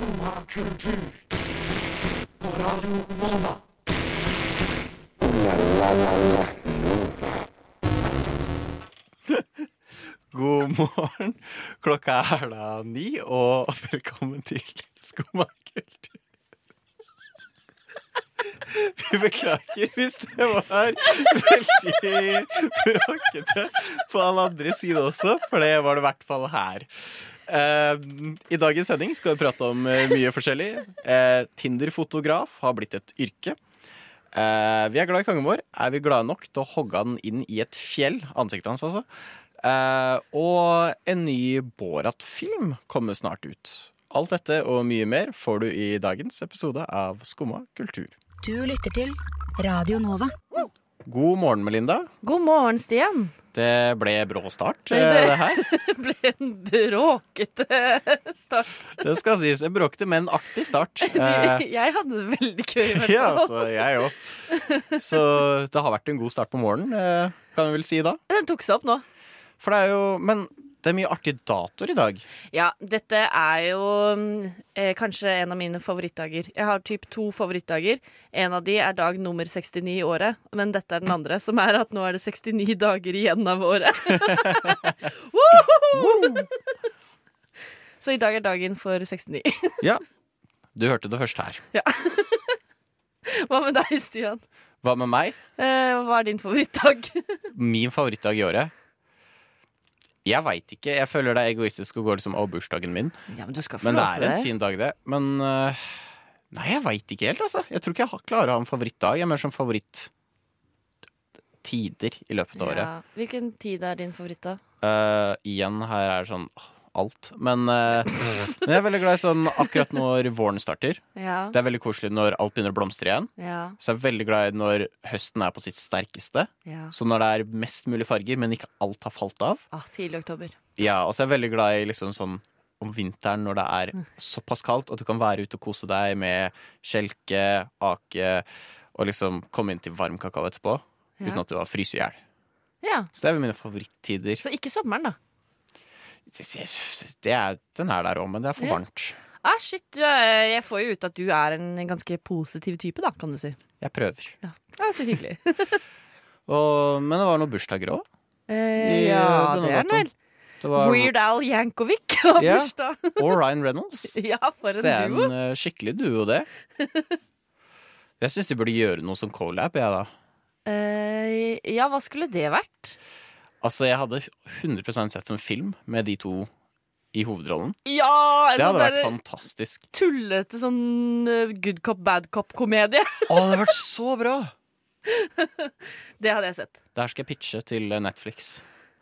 Skumma kultur. På Radio Nova. God morgen. Klokka er da ni, og velkommen til Skumma kultur. Vi beklager hvis det var veldig bråkete på alle andre sider også, for det var det i hvert fall her. Eh, I dagens sending skal vi prate om eh, mye forskjellig. Eh, Tinder-fotograf har blitt et yrke. Eh, vi er glad i kongen vår. Er vi glade nok til å hogge den inn i et fjell? Ansiktet hans, altså. Eh, og en ny Borat-film kommer snart ut. Alt dette og mye mer får du i dagens episode av Skumma kultur. Du lytter til Radio Nova. God morgen, Melinda. God morgen, Stian. Det ble brå start, det- det her. Det ble en bråkete start. Det skal sies. En bråkete, men artig start. Eh, Jeg hadde det veldig gøy, ja, altså, jeg òg. Så det har vært en god start på morgenen, eh, kan vi vel si da. Den tok seg opp nå. For det er jo Men det er mye artige datoer i dag. Ja, dette er jo mm, eh, kanskje en av mine favorittdager. Jeg har typ to favorittdager. En av de er dag nummer 69 i året, men dette er den andre, som er at nå er det 69 dager igjen av året. Så i dag er dagen for 69. Ja. Du hørte det først her. Ja. Hva med deg, Stian? Hva med meg? Eh, hva er din favorittdag? Min favorittdag i året? Jeg veit ikke. Jeg føler det er egoistisk å gå liksom over bursdagen min. Ja, Men Men det er en fin dag, det. Men uh, Nei, jeg veit ikke helt, altså. Jeg tror ikke jeg har- klarer å ha en favorittdag. Jeg er mer som favoritttider i løpet av året. Ja. Hvilken tid er din favoritt, da? Uh, igjen, her er det sånn åh, alt. Men, uh, men jeg er veldig glad i sånn akkurat når våren starter. Ja. Det er veldig koselig når alt begynner å blomstre igjen. Ja. Så jeg er veldig glad i når høsten er på sitt sterkeste. ja. Så når det er mest mulig farger, men ikke alt har falt av. Ah, tidlig oktober. Ja, og så er jeg veldig glad i liksom sånn om vinteren når det er såpass kaldt, og du kan være ute og kose deg med kjelke, ake, og liksom komme inn til varm kakao etterpå. Ja. Uten at du har fryst i hjel. Ja. Så det er mine favorittider. Så ikke sommeren, da. Det er, den er der òg, men det er for varmt. Ah, shit, jeg får jo ut at du er en ganske positiv type, da, kan du si. Jeg prøver. Ja, Så hyggelig. Og, men det var noen bursdager òg. Eh, ja, det er den vel. Det var Weird Al Yankovic har Ja. bursdag. Og Ryan Reynolds. Ja, for Så det er en duo. eh, skikkelig duo, det. Jeg syns de burde gjøre noe som colab, jeg, da. Eh, ja, hva skulle det vært? Altså, jeg hadde 100% sett en film med de to i hovedrollen. Ja! Det hadde sånn vært fantastisk. Tullete sånn eh, good cop, bad cop-komedie. Å, det hadde vært så bra! Det hadde jeg sett. Det her skal jeg pitche til Netflix.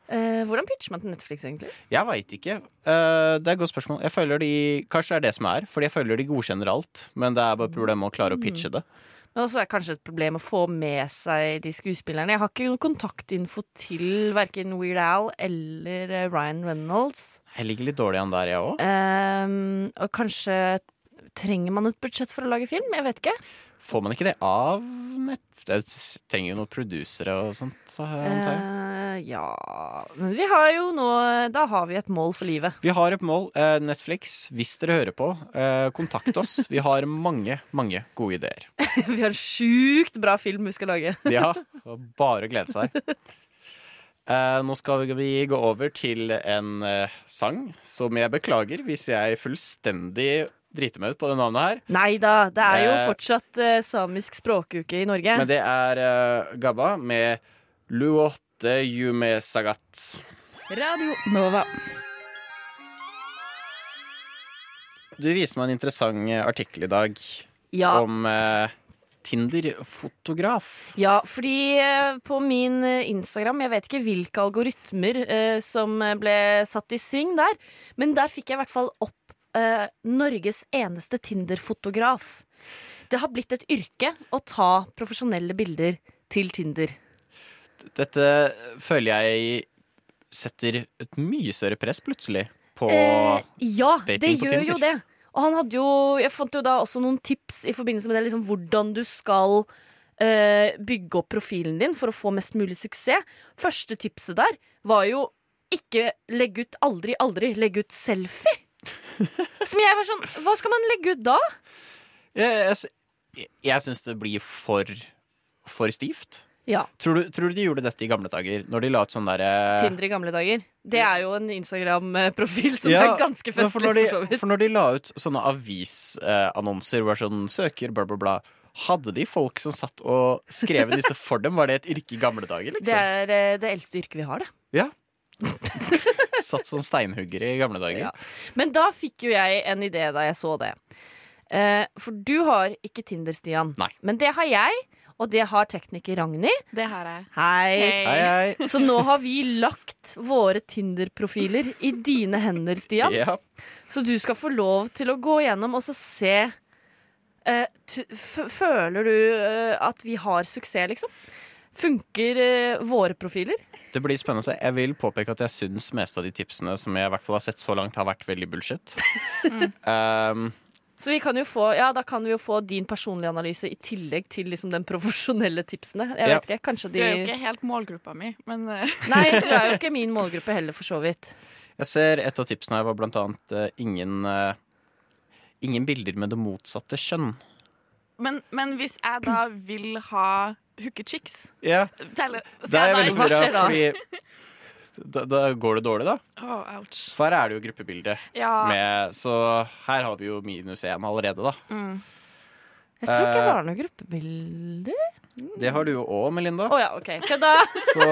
Eh, hvordan pitcher man til Netflix, egentlig? Jeg veit ikke. Eh, det er et godt spørsmål. Jeg føler de, Kanskje det er det som er, fordi jeg føler de godkjenner alt. Men det er bare problemet med å klare å pitche det. Men også er det kanskje et problem å få med seg de skuespillerne. Jeg har ikke noen kontaktinfo til verken Weird Al eller eh, Ryan Reynolds. Jeg ligger litt dårlig an der, jeg òg. Um, og kanskje trenger man et budsjett for å lage film? Jeg vet ikke. Får man ikke det av nett... Det trenger jo noen produsere og sånt. Så. Eh, ja Men vi har jo nå Da har vi et mål for livet. Vi har et mål. Eh, Netflix, hvis dere hører på, eh, kontakt oss. Vi har mange, mange gode ideer. vi har en sjukt bra film vi skal lage. Ja, bare glede seg. Uh, nå skal vi gå over til en uh, sang som jeg beklager hvis jeg fullstendig driter meg ut på det navnet her. Nei da, det er jo Eh. fortsatt eh, samisk språkuke i Norge. Men det er eh, Gabba med Luotte Yume Sagat. Radio Nova. Du viste meg en interessant eh, artikkel i dag Ja. om eh, Tinder-fotograf. Ja, fordi eh, på min eh, Instagram Jeg vet ikke hvilke algoritmer eh, som ble satt i sving der, men der fikk jeg i hvert fall opp eh, Norges eneste Tinder-fotograf. Det har blitt et yrke å ta profesjonelle bilder til Tinder. Dette føler jeg setter et mye større press plutselig på Eh, ja, det dating på gjør jo det. Og han hadde jo Jeg fant jo da også noen tips i forbindelse med det, liksom hvordan du skal eh, bygge opp profilen din for å få mest mulig suksess. Første tipset der var jo ikke legg ut aldri, aldri legge ut selfie. Som jeg var sånn Hva skal man legge ut da? Jeg, jeg, jeg syns det blir for, for stivt. Ja. Tror du, tror du de gjorde dette i gamle dager? Når de la ut sånn derre Tinder i gamle dager. Det er jo en Instagram-profil som Ja, er ganske festlig, for når, de, for så vidt. for når de la ut sånne avisannonser hvor det er sånn søker, bla, bla, bla, hadde de folk som satt og skrev disse for dem? Var det et yrke i gamle dager, Det liksom? er eh, det eldste yrket vi har, det. Ja. Satt som steinhuggere i gamle dager. Ja. Men da fikk jo jeg en idé da jeg så det. Eh, for du har ikke Tinder, Stian. Nei. Men det har jeg, og det har tekniker Ragnhild. Det har jeg. Hei. Hei, hei. Så nå har vi lagt våre Tinder-profiler i dine hender, Stian. Ja. Så du skal få lov til å gå gjennom og så se eh, t f Føler du eh, at vi har suksess, liksom? Funker eh, våre profiler? Det blir spennende å se. Jeg vil påpeke at jeg syns meste av de tipsene som jeg i hvert fall har sett så langt, har vært veldig bullshit. um, Så vi kan jo få, ja, da kan vi jo få din personlige analyse i tillegg til liksom den profesjonelle tipsene. Jeg Ja. vet ikke, kanskje de... Du er jo ikke helt målgruppa mi, men eh, Nei, du er jo ikke min målgruppe heller, for så vidt. jeg ser et av tipsene her var blant annet uh, ingen, uh, ingen bilder med det motsatte kjønn. men, men hvis jeg da vil ha hookechicks Ja, teller, det er jeg veldig hva skjer da? fordi da, da går det dårlig, da. Oh, ouch. For her er det jo gruppebilde. Ja. Med, så her har vi jo minus én allerede, da. Mm. Jeg tror ikke jeg det var noe gruppebilde Det har du jo òg, Melinda. Oh, ja, OK. Kødda! Så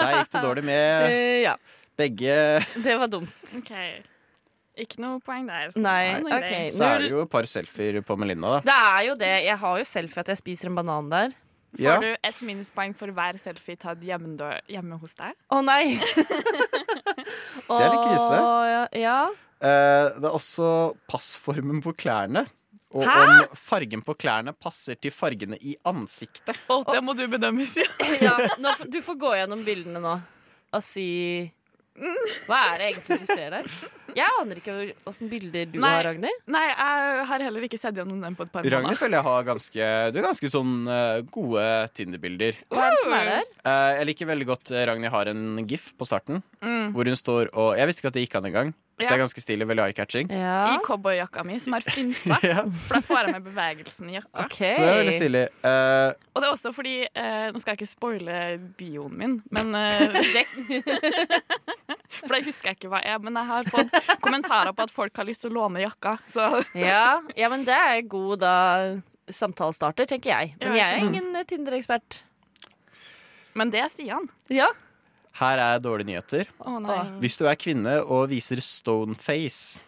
der gikk det dårlig med uh, ja, begge. det var dumt. OK. Ikke noe poeng der. Nei, Nei. OK. Så er det jo et par selfier på Melinda, da. Det er jo det. Jeg har jo selfie at jeg spiser en banan der. Får Ja. du et minuspoeng for hver selfie tatt hjemme, hjemme hos deg? Å nei! Det er litt krise. Ja, ja. Eh, det er også passformen på klærne. Og Hæ? om fargen på klærne passer til fargene i ansiktet. Å, det må du bedømme, Sia. ja nå, du får gå gjennom bildene nå og si Hva er det egentlig du ser der? Jeg aner ikke åssen bilder du Nei. har, Ragnhild. Nei, jeg har heller ikke sett gjennom den på et par Ragnhild måneder. føler jeg har ganske Du har ganske sånn eh, gode Tinder-bilder. Hva er det som er der? Eh, jeg liker veldig godt eh, Ragnhild har en gif på starten. Mm. Hvor hun står og Jeg visste ikke at det gikk an engang. Så Ja. det er ganske stilig. Veldig eye-catching. Ja. I cowboyjakka mi, som er finsa. Ja, For da får jeg med bevegelsen i jakka. Okay. så det er veldig stilig. Uh, Og det er også fordi uh, Nå skal jeg ikke spoile bioen min, men uh, det, For det husker jeg ikke hva er. Men jeg har fått kommentarer på at folk har lyst til å låne jakka. Så Ja, ja, men det er god da samtalestarter, tenker jeg. Men jeg er ingen eh, Tinder-ekspert. Men det er Stian. Ja. her er dårlige nyheter. Å nei. Hvis du er kvinne og viser stoneface,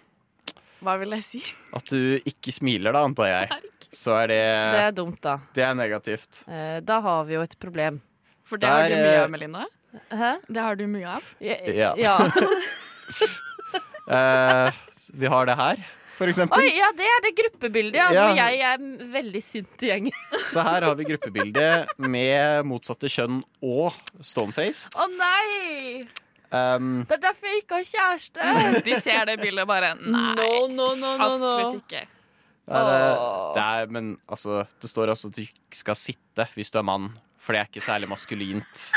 Hva vil jeg si? at du ikke smiler da, antar jeg, så er det Det er dumt, da. Det er negativt. Eh, Da har vi jo et problem. For det har du mye eh, av, Melinda. Hæ? Det har du mye av. Ja. Ja. Eh, vi har det her, for eksempel. Oi, ja, det er det gruppebildet, ja, hvor jeg er veldig sint i gjengen. Så her har vi gruppebildet med motsatte kjønn og stonefaced. Å nei! Um, Det er derfor jeg ikke har kjæreste. De ser det bildet og bare Nei, No, no, no, no, no. absolutt ikke. ja, det, det er, men altså, det står også at du ikke skal sitte hvis du er mann, for det er ikke særlig maskulint.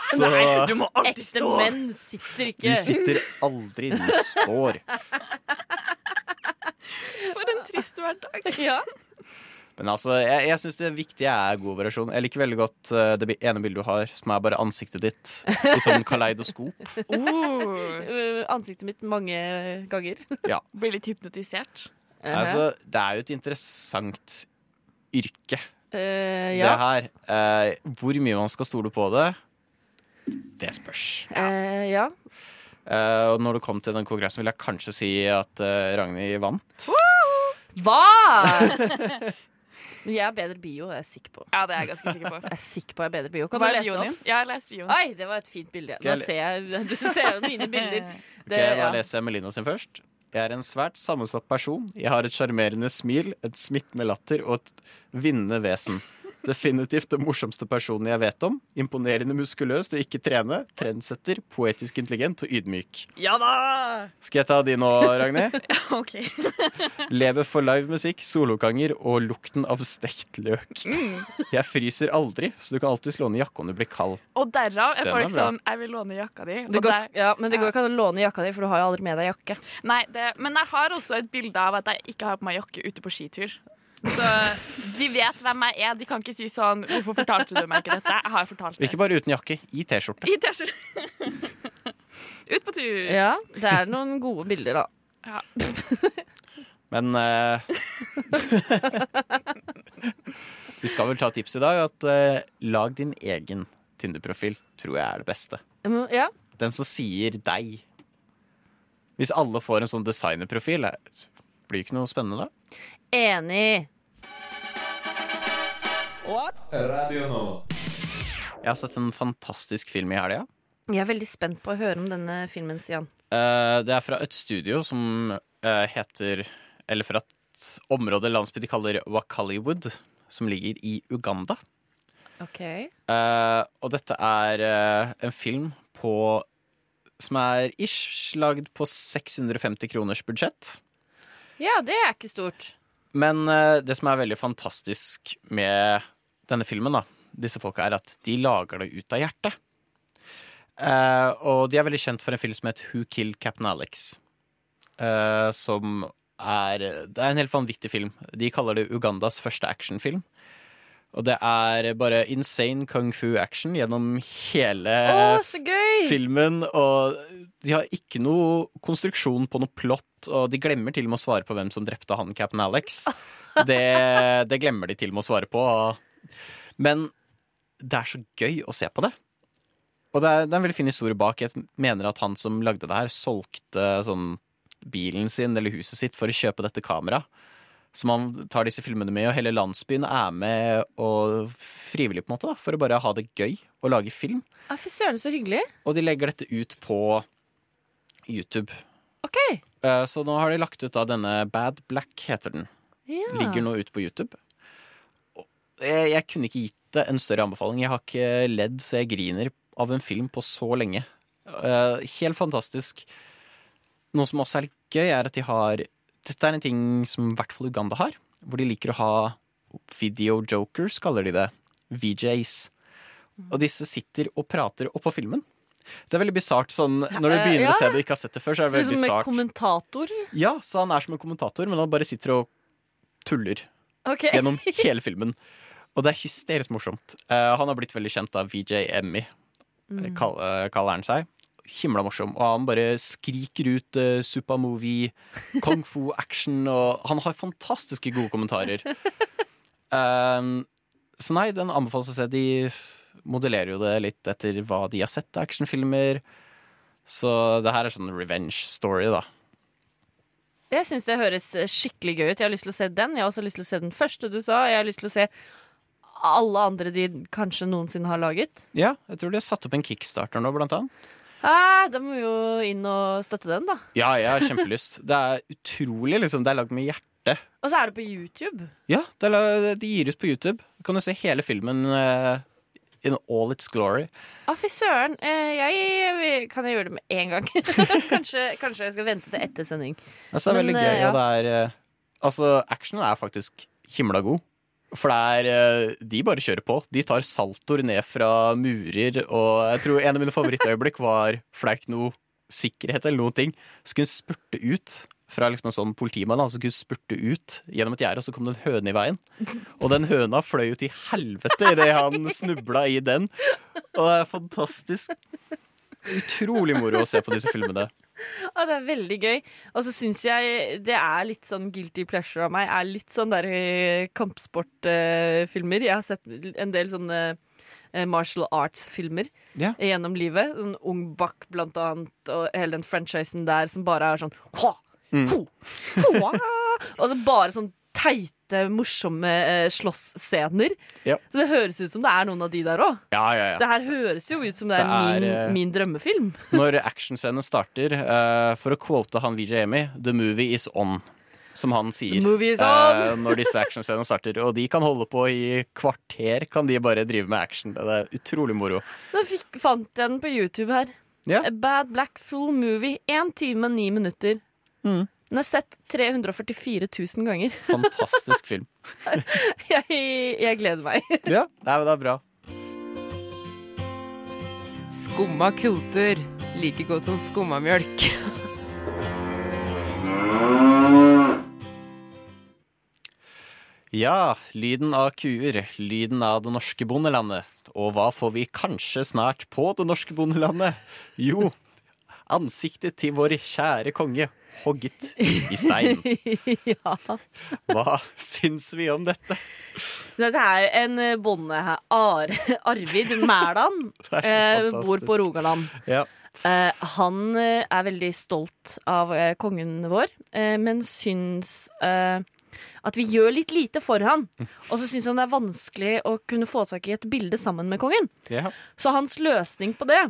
Så Du må alltid Ekte stå. menn sitter ikke. de sitter aldri, de står. For en trist hverdag. Ja. Men altså, jeg, jeg syns det viktige er god variasjon. Jeg liker veldig godt uh, det bi- ene bildet du har, som er bare ansiktet ditt i sånn kaleidoskop. Oh, Uh, Ansiktet mitt mange ganger. blir litt hypnotisert. Altså, det er jo et interessant yrke, Eh, det ja. her. Eh, hvor mye man skal stole på det, det spørs. Eh, ja. Eh, og når det kom til den kongressen, vil jeg kanskje si at eh, Ragnhild vant. Hva?! Men jeg har bedre bio, det er sikker på. Ja, det er jeg ganske sikker på. Jeg er sikker på jeg har bedre bio. Kan Hva du er lese bioen opp? Jeg har lest bioen. Oi, det var et fint bilde. Skal Nå jeg ser jeg Du ser jo mine bilder. Ok, Det, Da ja. leser jeg Melina sin først. Jeg er en svært sammensatt person. Jeg har et sjarmerende smil, et smittende latter og et vinnende vesen. Definitivt den morsomste personen jeg vet om. Imponerende muskuløst og ikke trene. Trendsetter, poetisk intelligent og ydmyk. Ja da! Skal jeg ta de nå, Ragnhild? OK. Lever for live musikk, solokanger og lukten av stekt løk. Jeg fryser aldri, så du kan alltids låne jakka om du blir kald. Og derav er folk bra. sånn Jeg vil låne jakka di. Det går, der- ja, men det går ikke an å låne jakka di, for du har jo aldri med deg jakke. Nei, det, men jeg har også et bilde av at jeg ikke har på meg jakke ute på skitur. Så de vet hvem jeg er. De kan ikke si sånn 'Hvorfor fortalte du meg ikke dette?' Jeg har fortalt det. Ikke bare uten jakke, i T-skjorte. I T-skjorte. Ut på tur. Ja, det er noen gode bilder, da. Ja. Men uh, Vi skal vel ta tips i dag. At uh, lag din egen Tinder-profil, tror jeg er det beste. Mm, Ja, Den som sier deg. Hvis alle får en sånn designerprofil, eh, blir det ikke noe spennende da? Enig. What? Radio nå. Jeg har sett en fantastisk film i helga. Jeg er veldig spent på å høre om denne filmen, Stian. Uh, det er fra et studio som uh, heter Eller fra et område landsby de kaller Wakaliwood, som ligger i Uganda. Ok. uh, og dette er en film på som er ish lagd på 650 kroners budsjett. Ja, det er ikke stort. Men eh, det som er veldig fantastisk med denne filmen, da, disse folka, er at de lager det ut av hjertet. Eh, og de er veldig kjent for en film som heter Who Killed Captain Alex. Eh, som er Det er en helt vanvittig film. De kaller det Ugandas første actionfilm. Og det er bare insane kung fu action gjennom hele Å, så gøy! filmen, og de har ikke noe konstruksjon på noe plott, og de glemmer til og med å svare på hvem som drepte han Cap'n Alex. Det, det glemmer de til og med å svare på. Men det er så gøy å se på det. Og det er, det er en veldig fin historie bak. Jeg mener at han som lagde det her, solgte sånn bilen sin eller huset sitt for å kjøpe dette kameraet. Som man tar disse filmene med, og hele landsbyen er med og frivillig på en måte, da, for å bare ha det gøy og lage film. Ah, Fy søren, så hyggelig. Og de legger dette ut på YouTube. Ok. Eh, Så nå har de lagt ut da denne Bad Black, heter den. Ja. Ligger nå ute på YouTube. Jeg, jeg kunne ikke gitt det en større anbefaling. Jeg har ikke ledd så jeg griner av en film på så lenge. Eh, Helt fantastisk. Noe som også er litt gøy, er at de har Dette er en ting som i hvert fall Uganda har. Hvor de liker å ha video jokers, kaller de det. VJs. Og disse sitter og prater oppå filmen. Det er veldig bisart. Sånn, når du Eh, begynner ja. å se det og ikke har sett det før, så er det ut veldig som en kommentator. Ja, så han er som en kommentator, men han bare sitter og tuller okay. gjennom hele filmen. Og det er hysterisk morsomt. Uh, han har blitt veldig kjent av VJ Emmy, Mm. kall, kaller han seg. Himla morsom. Og han bare skriker ut uh, supermovie, kung fu, action, og han har fantastiske gode kommentarer. Um, så nei, den anbefales å se. De modellerer jo det litt etter hva de har sett av actionfilmer. Så det her er sånn revenge story, da. Jeg syns det høres eh, skikkelig gøy ut. Jeg har lyst til å se den. Jeg har også lyst til å se den første du sa. Jeg har lyst til å se alle andre de kanskje noensinne har laget. Ja, jeg tror de har satt opp en kickstarter nå, blant annet. Ah, da må vi jo inn og støtte den, da. Ja, jeg har kjempelyst. Det er utrolig, liksom. Det er lagd med hjerte. Og så er det på YouTube. Ja, det de gir ut på YouTube. Du kan jo se hele filmen uh, in all its glory. Ah, fy søren. Eh, jeg, kan jeg gjøre det med en gang? kanskje, kanskje jeg skal vente til etter sending. Altså, det er Men, veldig eh, gøy, ja. og det er uh, Altså, actionen er faktisk himla god. For er eh, De bare kjører på. De tar saltoer ned fra murer, og jeg tror en av mine favorittøyeblikk var For det er ikke noe sikkerhet eller noen ting. Så kunne hun spurte ut fra liksom en sånn politimann som kunne spurte ut gjennom et gjerde, og så kom det en høne i veien. Og den høna fløy ut i helvete idet han snubla i den. Og det er fantastisk. Utrolig moro å se på disse filmene. Ja, det er veldig gøy. Og så syns jeg det er litt sånn guilty pleasure av meg. Er litt sånn der eh, kampsportfilmer. jeg har sett en del sånne eh, martial arts-filmer Ja. gjennom livet. Sånn Ung Bach, blant annet, og hele den franchisen der som bare er sånn hua, Mm. fu, hua. Og så bare sånn teite, morsomme eh, slåssscener. Ja. Så det høres ut som det er noen av de der òg. Ja, ja, ja. Det her høres jo ut som det er, Det er, min, eh, min drømmefilm. Når actionscenen starter, uh, for å quote han VJ Amy, 'The movie is on'. som han sier. Eh, når disse actionscenene starter. Og de kan holde på i kvarter, kan de bare drive med action. Det er utrolig moro. Da fikk, fant jeg den på YouTube her. Yeah. A Bad Black Full Movie. Én time, ni minutter. Mm. Den er sett 344 000 ganger. Fantastisk film. Jeg, jeg gleder meg. Ja, Nei, men det er bra. Skumma kultur. Like godt som skummamjølk. Ja, lyden av kuer, lyden av det norske bondelandet. Og hva får vi kanskje snart på det norske bondelandet? Jo, ansiktet til vår kjære konge, hogget i stein. ja. Hva syns vi om dette? Dette er en eh, bonde her. Ar Arvid Mæland. Eh, bor på Rogaland. Ja. Eh, han eh, er veldig stolt av eh, kongen vår, eh, men syns eh, at vi gjør litt lite for han. Og så syns han det er vanskelig å kunne få tak i et bilde sammen med kongen. ja. Så hans løsning på det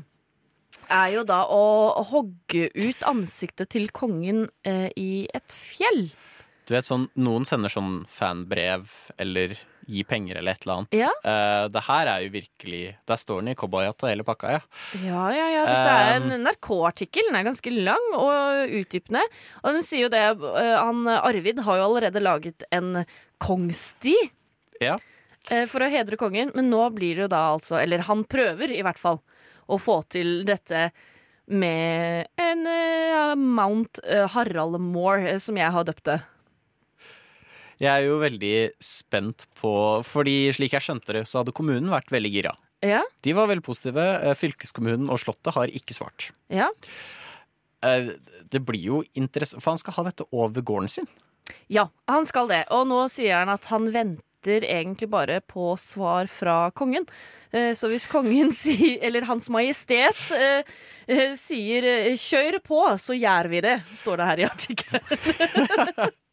er jo da å hogge ut ansiktet til kongen eh, i et fjell. Du vet sånn, Noen sender sånn fanbrev eller gi penger eller et eller annet. Ja. Eh, det her er jo virkelig Der står den i cowboyhatt og hele pakka, ja. Ja, ja, ja. Dette er en Um, NRK-artikkel. Den er ganske lang og utdypende. Og den sier jo det eh, Han Arvid har jo allerede laget en kongsti Ja. eh, for å hedre kongen, men nå blir det jo da altså Eller han prøver i hvert fall å få til dette med en uh, Mount eh, Harald Moore, eh, som jeg har døpt det. Jeg er jo veldig spent på Fordi slik jeg skjønte det, så hadde kommunen vært veldig gira. Ja, De var veldig positive. Eh, Fylkeskommunen og Slottet har ikke svart. ja. Det blir jo interessant For han skal ha dette over gården sin. Ja, han skal det. Og nå sier han at han venter egentlig bare på svar fra kongen. Eh, Så hvis kongen sier, eller Hans Majestet, eh, eh, sier 'kjør på', så gjør vi det, står det her i artikkelen.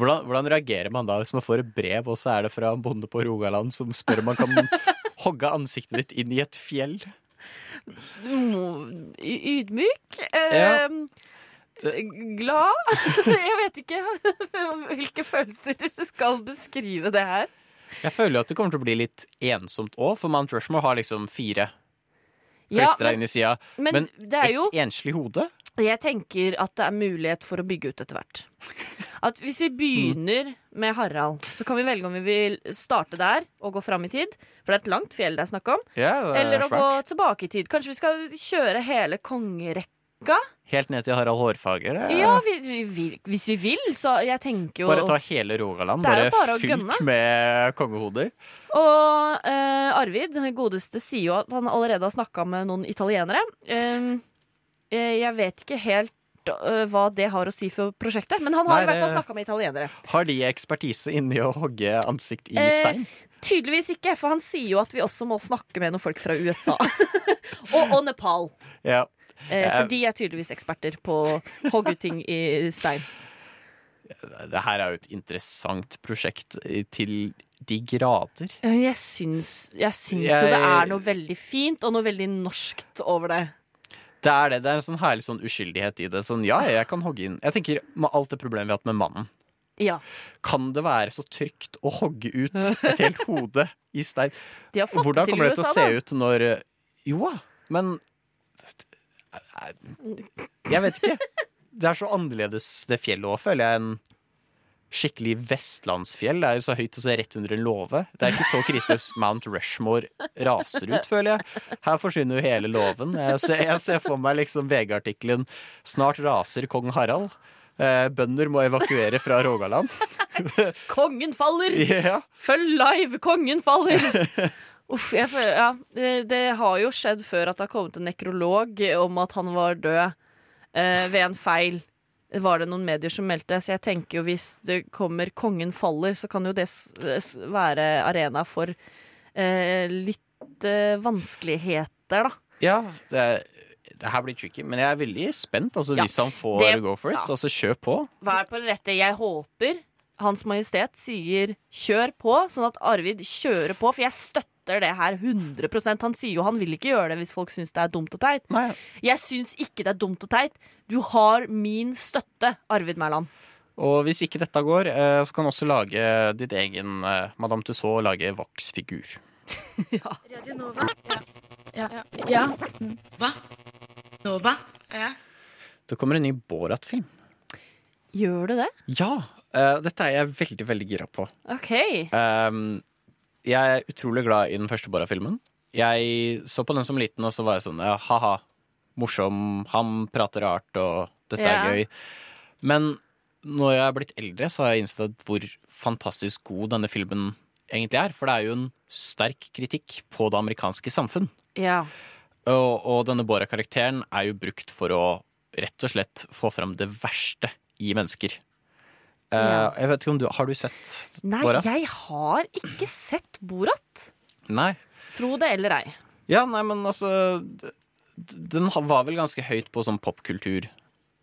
Hvordan, hvordan reagerer man da hvis man får et brev, og så er det fra en bonde på Rogaland som spør om man kan hogge ansiktet ditt inn i et fjell? Ydmyk. Ja. Glad. Jeg vet ikke hvilke følelser skal beskrive det her. Jeg føler jo at det kommer til å bli litt ensomt òg, for Mount Rushmore har liksom fire Ja, inn i sida. men, Men det er jo Et enslig hode? Jeg tenker at det er mulighet for å bygge ut etter hvert. At hvis vi begynner med Harald, så kan vi velge om vi vil starte der og gå fram i tid. For det er et langt fjell det er snakk om. Ja, det er Eller å gå tilbake i tid. Kanskje vi skal kjøre hele kongerekka? Helt ned til Harald Hårfager. er- Ja, vi, vi, vi- hvis vi vil. Så jeg tenker jo Bare ta hele Rogaland. Bare, bare fylt med kongehoder. Og eh, Arvid, godeste, sier jo at han allerede har snakka med noen italienere. Eh, eh, jeg vet ikke helt eh, hva det har å si for prosjektet, men han har Nei, i hvert fall snakka med italienere. Har de ekspertise inni å hogge ansikt i Eh, stein? Tydeligvis ikke, for han sier jo at vi også må snakke med noen folk fra USA. og, og Nepal. Ja. Eh, for de er tydeligvis eksperter på å hogge ut ting i stein. Det her er jo et interessant prosjekt eh, til de grader. Jeg syns, jeg syns Jeg- jo det er noe veldig fint og noe veldig norskt over det. Det er det. Det er en sånn herlig sånn uskyldighet i det. Sånn, ja, jeg kan hogge inn. Jeg tenker Med alt det problemet vi har hatt med mannen, Ja, kan det være så trygt å hogge ut et helt hode i stein? De har fått Hvordan kommer det til å se ut når Jo da, men Jeg vet ikke. Det er så annerledes det fjellet òg, føler jeg, enn skikkelig vestlandsfjell. Det er jo så høyt og så rett under en låve. Det er ikke så kriseløst Mount Rushmore raser ut, føler jeg. Her forsvinner jo hele låven. Jeg ser, jeg ser for meg liksom VG-artikkelen 'Snart raser kong Harald'. Eh, bønder må evakuere fra Rogaland. Kongen faller! Yeah. Følg live! Kongen faller! Uff, jeg føler, ja, det, det har jo skjedd før at det har kommet en nekrolog om at han var død eh, ved en feil. Var det noen medier som meldte? Så jeg tenker jo hvis det kommer 'Kongen faller', så kan jo det være arena for eh, litt eh, vanskeligheter, da. Ja, det, er- det her blir tricky, men jeg er veldig spent. Altså, Ja, hvis han får det- go for it, ja. altså kjør på. Vær på det rette. Jeg håper Hans Majestet sier 'kjør på', sånn at Arvid kjører på, for jeg støtter det her 100% Han sier jo han vil ikke gjøre det hvis folk syns det er dumt og teit. Nei. Jeg syns ikke det er dumt og teit. Du har min støtte, Arvid Mæland. Og hvis ikke dette går, eh, så kan du også lage ditt egen eh, Madame Tussauds lage voksfigur. Ja. Nova. Det kommer en ny Borat-film. Gjør du det? Ja! Uh, dette er jeg veldig, veldig gira på. OK. Um, jeg er utrolig glad i den første Bora-filmen. Jeg så på den som liten, og så var jeg sånn ja, ha-ha, morsom, han prater rart, og dette Ja. er gøy. Men når jeg er blitt eldre, så har jeg innsett hvor fantastisk god denne filmen egentlig er. For det er jo en sterk kritikk på det amerikanske samfunn. Ja. Og, og denne Bora-karakteren er jo brukt for å rett og slett få fram det verste i mennesker. Eh, Ja. jeg vet ikke om du, Har du sett Nei, Borat? jeg har ikke sett Borat. Nei. Tro det eller ei. Ja, nei, men altså Den var vel ganske høyt på sånn popkultur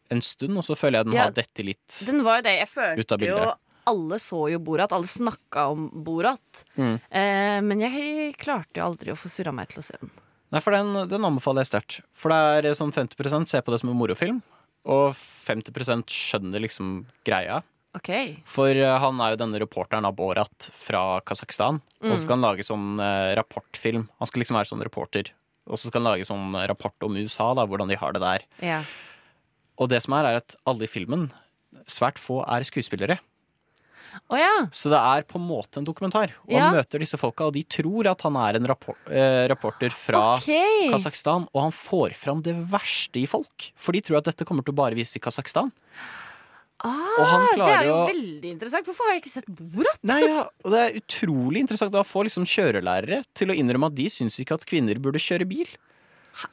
en stund, og så føler jeg den Ja. har dette litt Den var jo det. Jeg Ut av følte bildet. jo Alle så jo Borat. Alle snakka om Borat. Mm. Eh, men jeg klarte jo aldri å få surra meg til å se den. Nei, for den, den anbefaler jeg sterkt. For det er sånn 50% ser på det som en morofilm, og 50% skjønner liksom greia. OK. For eh, han er jo denne reporteren av Borat fra Kasakhstan. Og så skal han lage sånn eh, rapportfilm. Han skal liksom være sånn reporter. Og så skal han lage sånn rapport om USA, da, hvordan de har det der. Ja. Og det som er, er at alle i filmen, svært få, er skuespillere. Oh, ja. Så det er på en måte en dokumentar. Og Ja. han møter disse folka, og de tror at han er en rapport, eh, rapporter fra okay. Kasakhstan. Og han får fram det verste i folk. For de tror at dette kommer til å bare vise i Kasakhstan. Ah, det er jo å- veldig interessant. Hvorfor har jeg ikke sett Borat? Nei, ja, og Det er utrolig interessant å få liksom kjørelærere til å innrømme at de syns ikke at kvinner burde kjøre bil.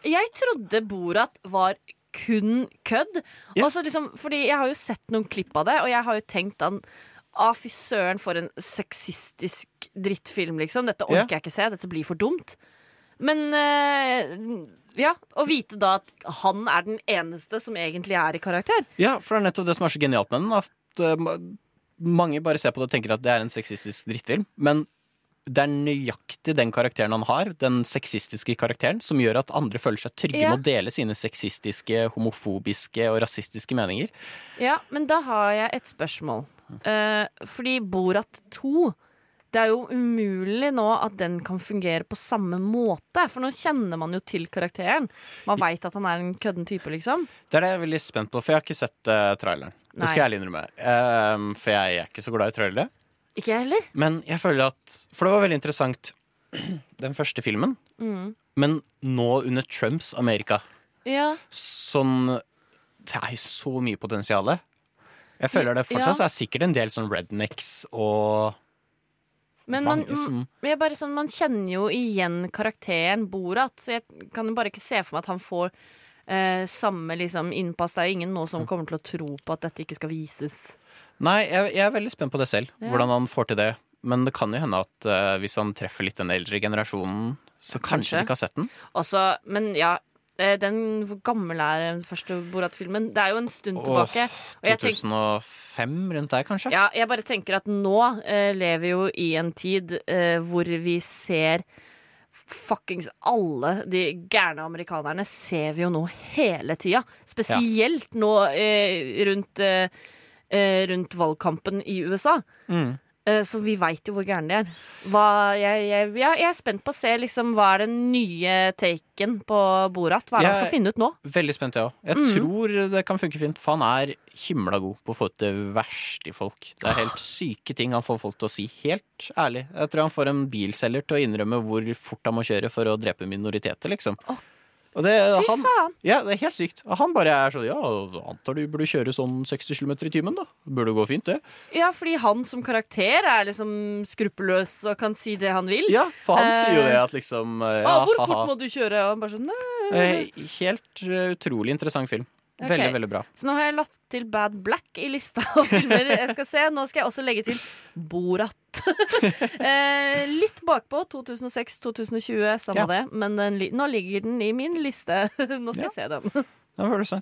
Jeg trodde Borat var kun kødd. Ja. Liksom, fordi jeg har jo sett noen klipp av det, og jeg har jo tenkt at Å, fy søren, for en sexistisk drittfilm, liksom. Dette orker Ja. jeg ikke se. Dette blir for dumt. Men eh, ja, å vite da at han er den eneste som egentlig er i karakter. Ja, for det er nettopp det som er så genialt med den. At eh, mange bare ser på det og tenker at det er en sexistisk drittfilm. Men det er nøyaktig den karakteren han har, den sexistiske karakteren, som gjør at andre føler seg trygge Ja. med å dele sine sexistiske, homofobiske og rasistiske meninger. Ja, men da har jeg et spørsmål. Uh, fordi Borat 2 Det er jo umulig nå at den kan fungere på samme måte. For nå kjenner man jo til karakteren. Man veit at han er en kødden type, liksom. Det er det jeg er veldig spent på, for jeg har ikke sett uh, traileren. Nei. Det skal jeg innrømme. Um, for jeg er ikke så glad i trailere. Ikke jeg heller. Men jeg føler at For det var veldig interessant, den første filmen. Mm. Men nå under Trumps Amerika Ja. Sånn Det er jo så mye potensial. Jeg føler det fortsatt Ja. er sikkert en del sånn rednecks og Men man, sånn, man kjenner jo igjen karakteren Borat, så jeg kan jo bare ikke se for meg at han får eh, samme liksom, innpass. Det er jo ingen nå som kommer til å tro på at dette ikke skal vises. Nei, jeg, jeg er veldig spent på det selv. Ja. Hvordan han får til det. Men det kan jo hende at eh, hvis han treffer litt den eldre generasjonen, så kanskje, Kanskje. de ikke har sett den. Også, men ja, den Hvor gammel er den første Borat-filmen? Det er jo en stund oh, tilbake. Og jeg, tenk, 2005, rundt der, kanskje? ja, jeg bare tenker at nå eh, lever vi jo i en tid eh, hvor vi ser Fuckings alle de gærne amerikanerne ser vi jo nå hele tida. Spesielt nå eh, rundt, eh, eh, rundt valgkampen i USA. Mm. Eh, Så vi veit jo hvor gærne de er. Hva, jeg, jeg, jeg er spent på å se liksom, hva er den nye taken på Borat. Hva er det han skal finne ut nå? Veldig spent, jeg òg. Jeg Mhm. tror det kan funke fint, for han er himla god på å få ut det verste i folk. Det er helt syke ting han får folk til å si. Helt ærlig. Jeg tror han får en bilselger til å innrømme hvor fort han må kjøre for å drepe minoriteter, liksom. Åh. Og det, Fy han, faen! ja, det er helt sykt. Og Han bare er sånn Ja, antar du burde kjøre sånn 60 km i timen, da. Burde gå fint, det. Ja, fordi han som karakter er liksom skruppelløs og kan si det han vil. Ja, for han Eh, sier jo det at liksom ja, ah, hvor fort må du kjøre? Og han bare sånn, nei. Eh, Helt eh, utrolig interessant film. Ok. Veldig, veldig bra. Så nå har jeg lagt til Bad Black i lista av filmer jeg skal se. Nå skal jeg også legge til Borat. eh, litt bakpå. 2006-2020, samme Ja. det. Men den, nå ligger den i min liste. nå skal Ja. jeg se den.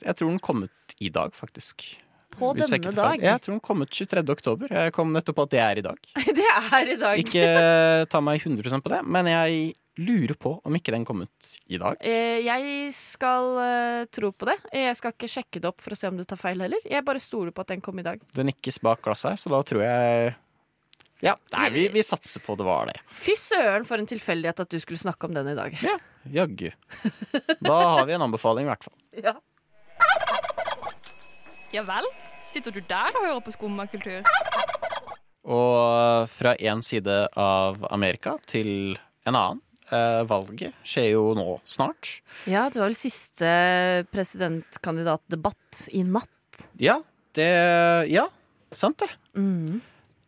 Jeg tror den kom ut i dag, faktisk. På Hvis denne dag. Jeg tror den kom ut 23. oktober. Jeg kom nettopp på at det er i dag. Det er i dag. Ikke ta meg 100% på det, men jeg lurer på om ikke den kom ut i dag. Eh, jeg skal eh, tro på det. Jeg skal ikke sjekke det opp for å se om du tar feil heller. Jeg bare stoler på at den kom i dag. Den nikkes bak glasset her, så da tror jeg Ja, nei, vi, vi satser på det var det. Fy søren for en tilfeldighet at du skulle snakke om den i dag. Ja, jaggu. Da har vi en anbefaling, i hvert fall. Ja. Ja vel? Sitter du der og hører på skummakultur? Og fra én side av Amerika til en annen. Eh, valget skjer jo nå snart. Ja, det var vel siste presidentkandidatdebatt i natt. Ja, det Ja, sant det. Mm.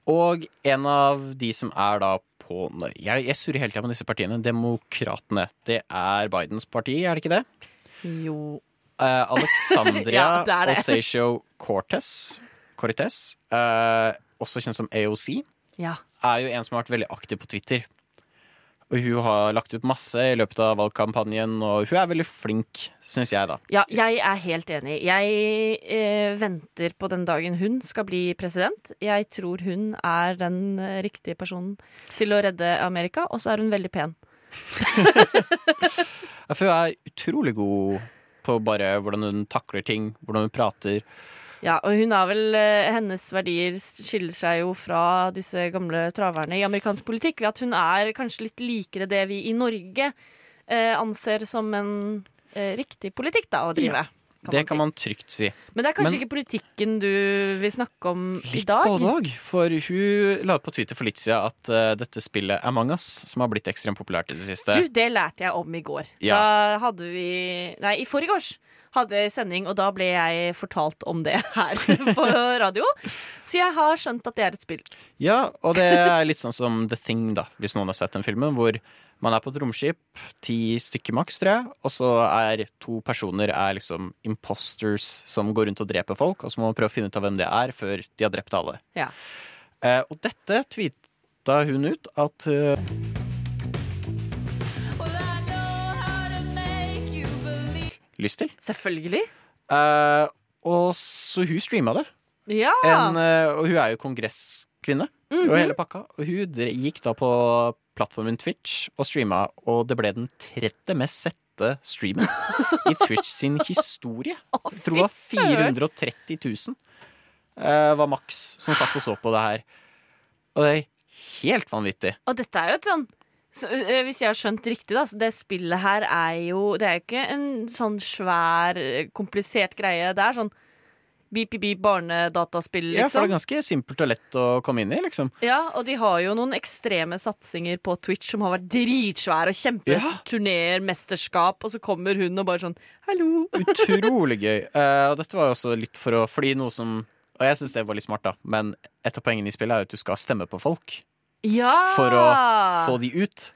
Og en av de som er da på Jeg, jeg surrer hele tida med disse partiene. Demokratene. Det er Bidens parti, er det ikke det? Jo Eh, Alexandria Ja, det Cortes, Cortes Cortez eh, også kjent som AOC, Ja. er jo en som har vært veldig aktiv på Twitter. Og hun har lagt ut masse i løpet av valgkampanjen, og hun er veldig flink, syns jeg, da. Ja, jeg er helt enig. Jeg eh, venter på den dagen hun skal bli president. Jeg tror hun er den eh, riktige personen til å redde Amerika, og så er hun veldig pen. For hun er utrolig god på bare hvordan hun takler ting, hvordan hun prater. Ja, og hun har vel eh, Hennes verdier skiller seg jo fra disse gamle traverne i amerikansk politikk ved at hun er kanskje litt likere det vi i Norge eh, anser som en eh, riktig politikk da, å drive. Ja, det man kan si. man trygt si. Men det er kanskje Men- ikke politikken du vil snakke om i dag? Litt både òg. For hun la på Twitter for litt siden at uh, dette spillet Among Us, som har blitt ekstremt populært i det siste Du, det lærte jeg om i går. Ja. Da hadde vi Nei, i forgårs hadde sending, og da ble jeg fortalt om det her på radio. Så jeg har skjønt at det er et spill. Ja, og det er litt sånn som The Thing, da, hvis noen har sett den filmen, hvor man er på et romskip, ti stykker maks, tror jeg, og så er to personer er liksom imposters som går rundt og dreper folk, og så må man prøve å finne ut av hvem det er, før de har drept alle. Ja. Eh, og dette tweeta hun ut at eh, Lyst til. Selvfølgelig. Eh, og så hun streama det. Ja. En, eh, og hun er jo kongresskvinne Mhm. og hele pakka. Og hun gikk da på plattformen Twitch og streama, og det ble den tredje mest sette streamen i Twitch sin historie. Å, Jeg tror det var 430 000 eh, var maks som satt og så på det her. Og det er helt vanvittig. Og dette er jo et sånn så, øh, Hvis jeg har skjønt riktig, da, så det spillet her er jo Det er jo ikke en sånn svær, øh, komplisert greie. Det er sånn beep-beep barnedataspill, Ja, for liksom. det er ganske simpelt og lett å komme inn i, liksom. Ja, og de har jo noen ekstreme satsinger på Twitch som har vært dritsvære og Ja. kjempeturneer, mesterskap, og så kommer hun og bare sånn Hallo! Utrolig gøy. Uh, og dette var jo også litt for å fly noe som Og jeg syns det var litt smart, da, men et av poengene i spillet er jo at du skal stemme på folk. Ja! for å få de ut.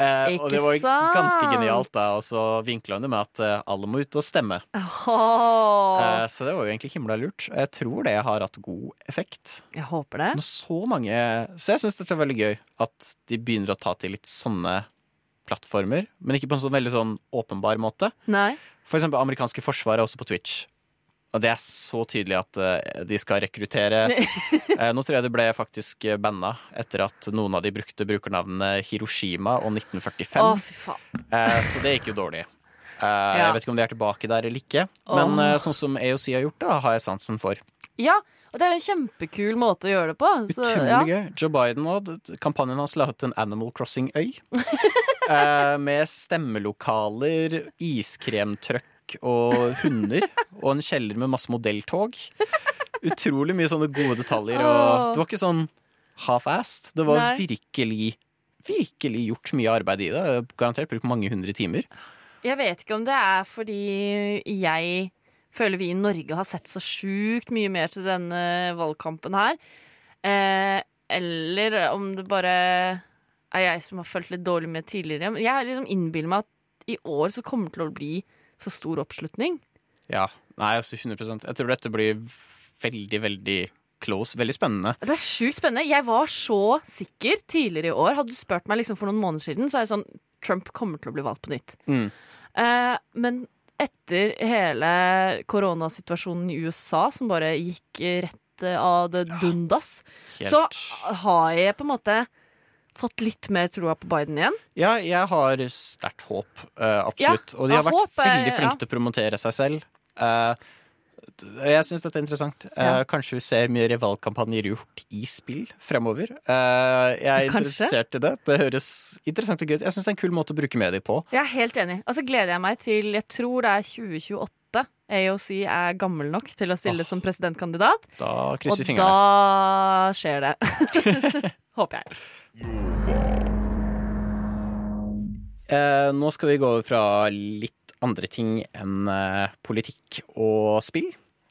Eh, og det var ganske genialt, da. Og så vinkla hun det med at eh, alle må ut og stemme. Oh. Eh, så det var jo egentlig himla lurt. Jeg tror det har hatt god effekt. jeg håper det. Når så mange Så jeg syns dette er veldig gøy. At de begynner å ta til litt sånne plattformer. Men ikke på en sånn veldig sånn åpenbar måte. Nei. For eksempel amerikanske forsvaret også på Twitch. Og det er så tydelig at uh, de skal rekruttere. uh, nå tror jeg det ble faktisk eh, banna etter at noen av de brukte brukernavnene Hiroshima og 1945. Å, fy faen. Eh, så det gikk jo dårlig. Ja. Jeg vet ikke om de er tilbake der eller ikke. Men Åh. eh, sånn som AOC har gjort da har jeg sansen for. Ja, og det er en kjempekul måte å gjøre det på. Så, Utrolig ja. gøy. Joe Biden og kampanjen hans la ut en Animal Crossing-øy. eh, med stemmelokaler, iskremtrøkk og hunder. Og en kjeller med masse modelltog. Utrolig mye sånne gode detaljer. Og det var ikke sånn half-assed. Det var Nei. virkelig Virkelig gjort mye arbeid i det. Garantert brukt mange hundre timer. Jeg vet ikke om det er fordi jeg føler vi i Norge har sett så sjukt mye mer til denne valgkampen her. Eh, eller om det bare er jeg som har fulgt litt dårlig med tidligere. Men jeg liksom innbiller meg at i år så kommer det til å bli så stor oppslutning. Ja. Nei, altså 100 Jeg tror dette blir veldig, veldig close. Veldig spennende. Det er sjukt spennende. Jeg var så sikker tidligere i år. Hadde du spurt meg liksom for noen måneder siden, så er det sånn Trump kommer til å bli valgt på nytt. Mm. Eh, men etter hele koronasituasjonen i USA, som bare gikk rett av det dundas, ja. så har jeg på en måte fått litt mer troa på Biden igjen? Ja, jeg har sterkt håp, Uh, absolutt. Og de har vært håp er- veldig flinke ja. til å promotere seg selv. Uh, jeg syns dette er interessant. Eh, Ja. Kanskje vi ser mye rivalkampanjer gjort i spill fremover. Uh, jeg er Kanskje. interessert i det. Det høres interessant og gøy ut. Jeg syns det er en kul måte å bruke medier på. Jeg er helt enig. Og så gleder jeg meg til Jeg tror det er 2028 AOC er gammel nok til å stille oh. som presidentkandidat. Da krysser vi fingrene. Og da skjer det. Håper jeg. Eh, nå skal vi gå over fra litt andre ting enn eh, politikk og spill.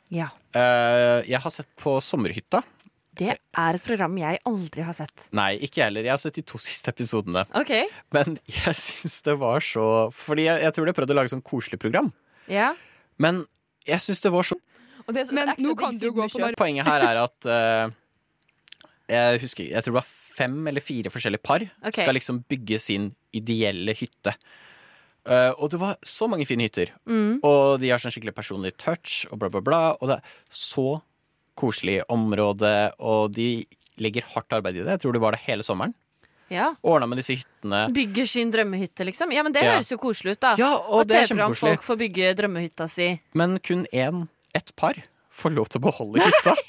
Ja. Eh, jeg har sett på Sommerhytta. Det er et program jeg aldri har sett. Nei, ikke jeg heller. Jeg har sett de to siste episodene. OK. Men jeg syns det var så Fordi jeg, jeg tror de prøvde å lage sånn koselig program. Ja. Men jeg syns det var så Men nå kan du jo gå på Poenget her er at uh, Jeg husker Jeg tror det var fem eller fire forskjellige par okay. skal liksom bygge sin ideelle hytte. Uh, og det var så mange fine hytter. Mm. Og de har sånn skikkelig personlig touch og bla, bla, bla. Og det er så koselig område, og de legger hardt arbeid i det. Jeg tror det var det hele sommeren. Ja. Ordna med disse hyttene. Bygger sin drømmehytte, liksom. Ja, men Det Ja. høres jo koselig ut, da. Ja, og det er TV-program folk får bygge drømmehytta si. Men kun én, ett par, får lov til å beholde hytta.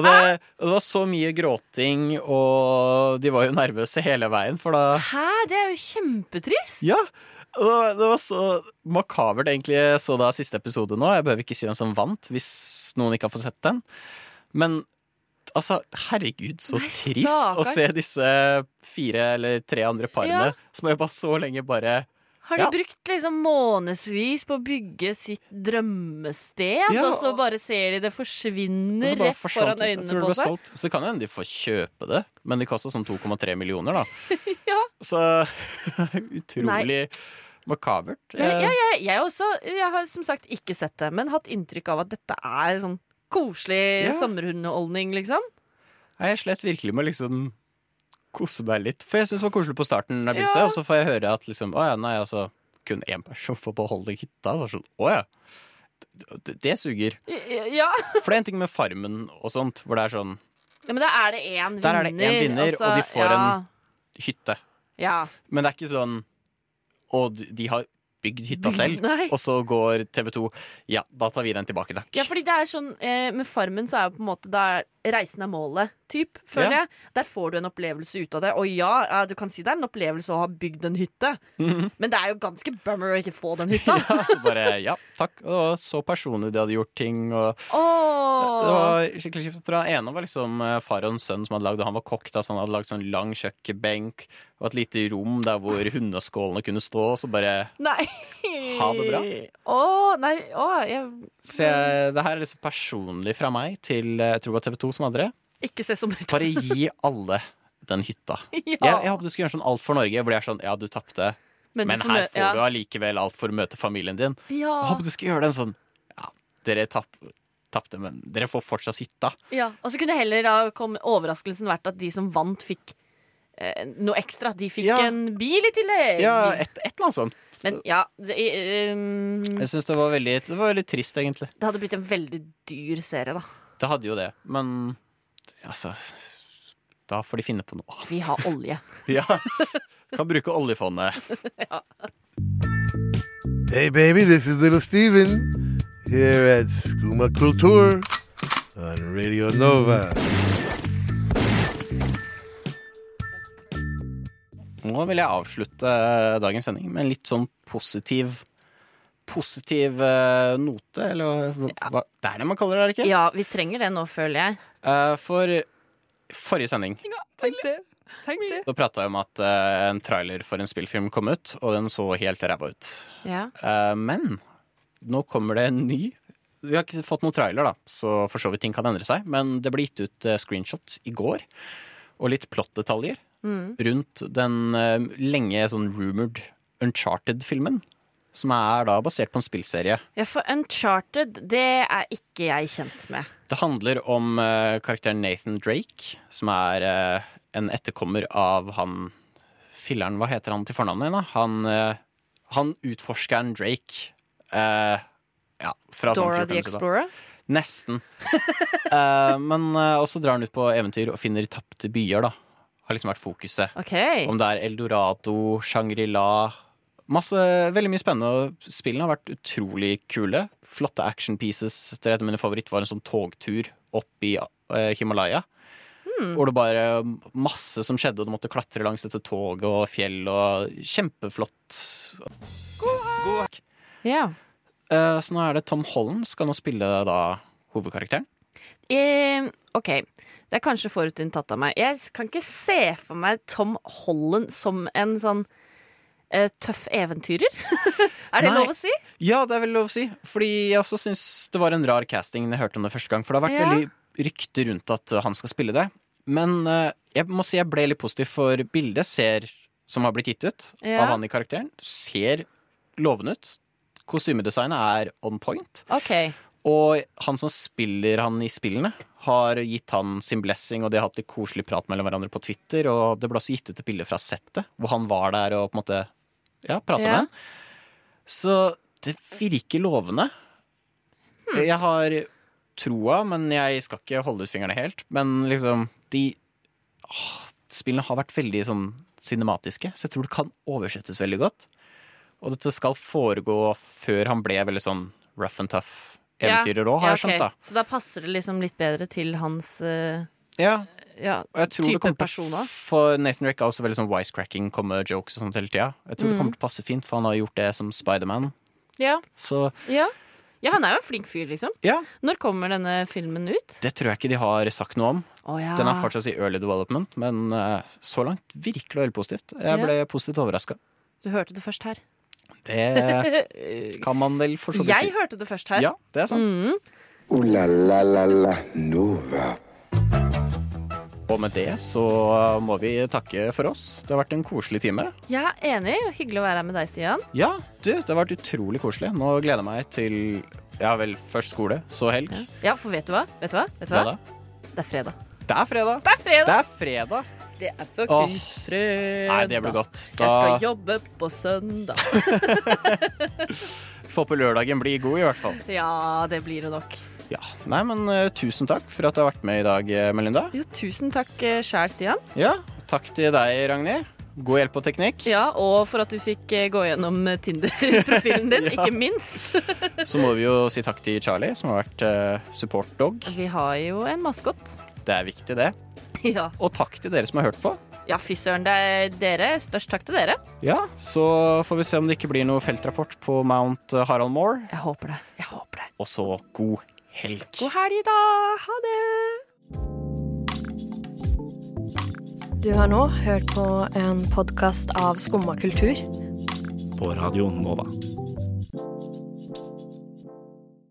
Og det, og det var så mye gråting, og de var jo nervøse hele veien, for da Hæ, det er jo kjempetrist! Ja! Det var- det var så makabert, egentlig. Jeg så da siste episode nå. Jeg behøver ikke si hvem som vant, hvis noen ikke har fått sett den. Men altså, herregud, så Nei, trist å se disse fire eller tre andre parene Ja. som er bare så lenge bare Har de Ja. brukt liksom månedsvis på å bygge sitt drømmested, Ja, og så bare ser de det forsvinner rett foran. Jeg øynene på seg? solgt. Så det kan hende de får kjøpe det, men de koster sånn 2,3 millioner, da. Ja. Så utrolig makabert. Ja, ja, ja, jeg også. Jeg har som sagt ikke sett det, men hatt inntrykk av at dette er sånn koselig Ja. sommerhundeholdning, liksom. Jeg slet virkelig med å liksom kose meg litt. For jeg syns det var koselig på starten, Ja. og så får jeg høre at liksom, å ja, nei, altså kun én person får beholde hytta. Så sånn, å ja. Det, det suger. Ja. For det er en ting med Farmen og sånt, hvor det er sånn ja, men da er det én vinner. Der er det én vinner, og de får ja, en hytte. Ja. Men det er ikke sånn Og de har bygd hytta selv, nei. og så går TV 2 Ja, da tar vi den tilbake, takk. Ja, fordi det er sånn eh, Med Farmen så er jo på en måte det er reisen er målet, typ, føler Ja. jeg. Der får du en opplevelse ut av det. Og ja, du kan si det er en opplevelse å ha bygd en hytte, Mhm. men det er jo ganske bummer å ikke få den hytta. Ja, så bare ja, takk. Og så personlig de hadde gjort ting. Og Åh. Det var skikkelig kjipt. Den ene var liksom eh, far og en sønn som hadde lagd, og han var kokk, da, så han hadde lagd sånn lang kjøkkenbenk og et lite rom der hvor hundeskålene kunne stå, og så bare Nei. Ha det bra. Å, nei. Å, jeg Så jeg, det her er liksom personlig fra meg til eh, jeg tror det var TV 2 som andre. ikke se som. Bare gi alle den hytta. Ja. Jeg, jeg håper du skal gjøre sånn Alt for Norge, hvor det er sånn ja, du tapte, men, men, her får ja. du allikevel alt for å møte familien din. Jeg håper du skal gjøre den sånn ja, dere tapp, tapte, men dere får fortsatt hytta. ja. Og så kunne heller da komme overraskelsen vært at de som vant, fikk eh, noe ekstra. De fikk Ja. en bil i tillegg. Ja, et, et eller annet sånt. Men ja, det, um, Jeg synes det det var veldig trist, egentlig. det hadde blitt en veldig dyr serie, da. Det hadde jo det, men altså Da får de finne på noe. Vi har olje. Ja. Kan bruke oljefondet. Hey, baby, this is Little Steven here at Skuma Kultur on Radio Nova. Nå vil jeg avslutte dagens sending med en litt sånn positiv Positiv uh, note, eller hva, hva Det er det man kaller det, er det ikke? Ja, vi trenger det nå, føler jeg. Uh, for forrige sending Tenk det. Tenk det. så prata jeg om at uh, en trailer for en spillfilm kom ut, og den så helt ræva ut. Ja. Eh, men nå kommer det en ny. Vi har ikke fått noen trailer, da, så for så vidt ting kan endre seg. Men det ble gitt ut screenshots i går, og litt plot-detaljer Mm. rundt den lenge sånn rumored Uncharted-filmen. Som er da basert på en spillserie. ja, for Uncharted, det er ikke jeg kjent med. Det handler om uh, karakteren Nathan Drake, som er uh, en etterkommer av han Filleren, hva heter han til fornavnet igjen, da? Han, uh, han utforskeren Drake. ja, fra sånn Dora 1400-tallet. the Explorer. Nesten. Eh, men også drar han ut på eventyr og finner tapte byer, da. har liksom vært fokuset. Okay. Om det er Eldorado, Shangri-La Masse, Veldig mye spennende. Spillene har vært utrolig kule. Flotte action pieces. Er et av mine favoritt var en sånn togtur opp i eh, Himalaya. Mm. Hvor det bare masse som skjedde, og du måtte klatre langs dette toget og fjell og Kjempeflott. God hack. Ja. Eh, så nå er det Tom Holland skal nå spille da hovedkarakteren. Eh, OK. Det er kanskje forutinntatt av meg. Jeg kan ikke se for meg Tom Holland som en sånn tøff eventyrer. er det Nei. lov å si? Ja, det er vel lov å si. Fordi jeg også syns det var en rar casting da jeg hørte om det første gang. For det har vært Ja. veldig rykter rundt at uh, han skal spille det. Men uh, jeg må si jeg ble litt positiv, for bildet ser, som har blitt gitt ut Ja. av han i karakteren, ser lovende ut. Kostymedesignet er on point. Okay. Og han som spiller han i spillene, har gitt han sin blessing, og de har hatt litt koselig prat mellom hverandre på Twitter. Og det ble også gitt ut et bilde fra settet, hvor han var der og på en måte ja, prata Ja. med han. Så det virker lovende. Hmm. Jeg har troa, men jeg skal ikke holde ut fingrene helt. Men liksom, de åh, Spillene har vært veldig sånn cinematiske, så jeg tror det kan oversettes veldig godt. Og dette skal foregå før han ble veldig sånn rough and tough eventyrer òg, har Ja, jeg skjønt. da Så da passer det liksom litt bedre til hans uh, Ja, ja, og jeg tror det type til personer. For Nathan Rick er også veldig sånn wisecracking, komme jokes og sånt hele tida. Jeg tror det Mm. kommer til å passe fint, for han har gjort det som Spiderman. Ja. Så ja. ja, han er jo en flink fyr, liksom. ja, Når kommer denne filmen ut? det tror jeg ikke de har sagt noe om. Oh, ja. Den er fortsatt i early development, men eh, så langt virkelig og veldig positivt. Jeg Ja. ble positivt overraska. Du hørte det først her. Det kan man vel for så vidt si. Jeg hørte det først her. Ja, det er sant. Mm. Ooh la la la la Nova. Og med det så må vi takke for oss. Det har vært en koselig time. Ja, enig enig. Hyggelig å være her med deg, Stian. Ja, du, det har vært utrolig koselig. Nå gleder jeg meg til ja vel, først skole, så helg. Ja, for vet du hva? Vet du hva? Vet du Hva da? Det er fredag. Det er fredag! Det er fredag! Det er fredag. Det er fuckings fredag. Nei, det blir godt. Jeg skal jobbe på søndag. Få på lørdagen bli god, i hvert fall. Ja, det blir det nok. Ja. Nei, men uh, tusen takk for at du har vært med i dag, eh, Melinda. Jo, tusen takk uh, sjæl, Stian. Ja, takk til deg, Ragnhild. God hjelp og teknikk. Ja, og for at du fikk eh, gå gjennom eh, Tinder-profilen din, Ja. ikke minst. Så må vi jo si takk til Charlie, som har vært uh, support dog. Vi har jo en maskot. Det er viktig, det. Ja. Og takk til dere som har hørt på. Ja, fy søren, det er dere. Størst takk til dere. Ja, Så får vi se om det ikke blir noe feltrapport på Mount Harald Moore. Jeg håper det. Jeg håper det. Og så god helg. God helg, da. Ha det. Du har nå hørt på en podkast av Skumma kultur. På radioen Nova.